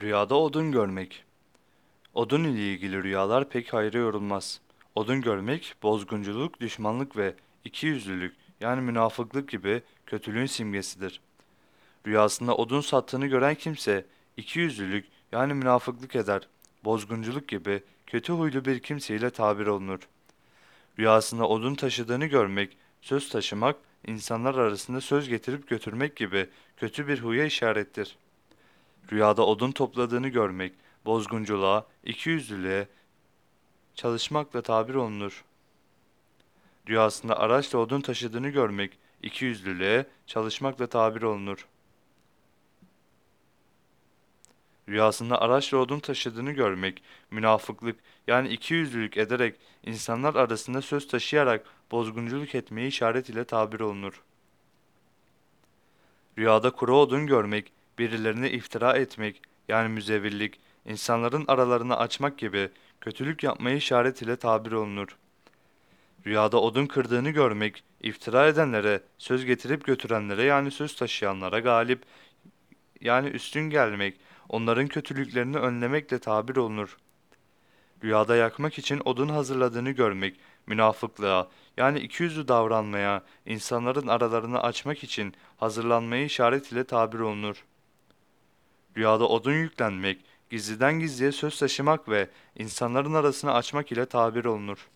Rüyada odun görmek. Odun ile ilgili rüyalar pek hayra yorulmaz. Odun görmek, bozgunculuk, düşmanlık ve ikiyüzlülük yani münafıklık gibi kötülüğün simgesidir. Rüyasında odun sattığını gören kimse ikiyüzlülük yani münafıklık eder, bozgunculuk gibi kötü huylu bir kimseyle tabir olunur. Rüyasında odun taşıdığını görmek, söz taşımak, insanlar arasında söz getirip götürmek gibi kötü bir huya işarettir. Rüyada odun topladığını görmek, bozgunculuğa, ikiyüzlülüğe, çalışmakla tabir olunur. Rüyasında araçla odun taşıdığını görmek, ikiyüzlülüğe, çalışmakla tabir olunur. Rüyasında araçla odun taşıdığını görmek, münafıklık yani ikiyüzlülük ederek insanlar arasında söz taşıyarak bozgunculuk etmeyi işaret ile tabir olunur. Rüyada kuru odun görmek, birilerine iftira etmek yani müzevirlik, insanların aralarını açmak gibi kötülük yapmayı işaret ile tabir olunur. Rüyada odun kırdığını görmek, iftira edenlere, söz getirip götürenlere yani söz taşıyanlara galip yani üstün gelmek, onların kötülüklerini önlemekle tabir olunur. Rüyada yakmak için odun hazırladığını görmek, münafıklığa yani ikiyüzlü davranmaya, insanların aralarını açmak için hazırlanmayı işaret ile tabir olunur. Rüyada odun yüklenmek, gizliden gizliye söz taşımak ve insanların arasını açmak ile tabir olunur.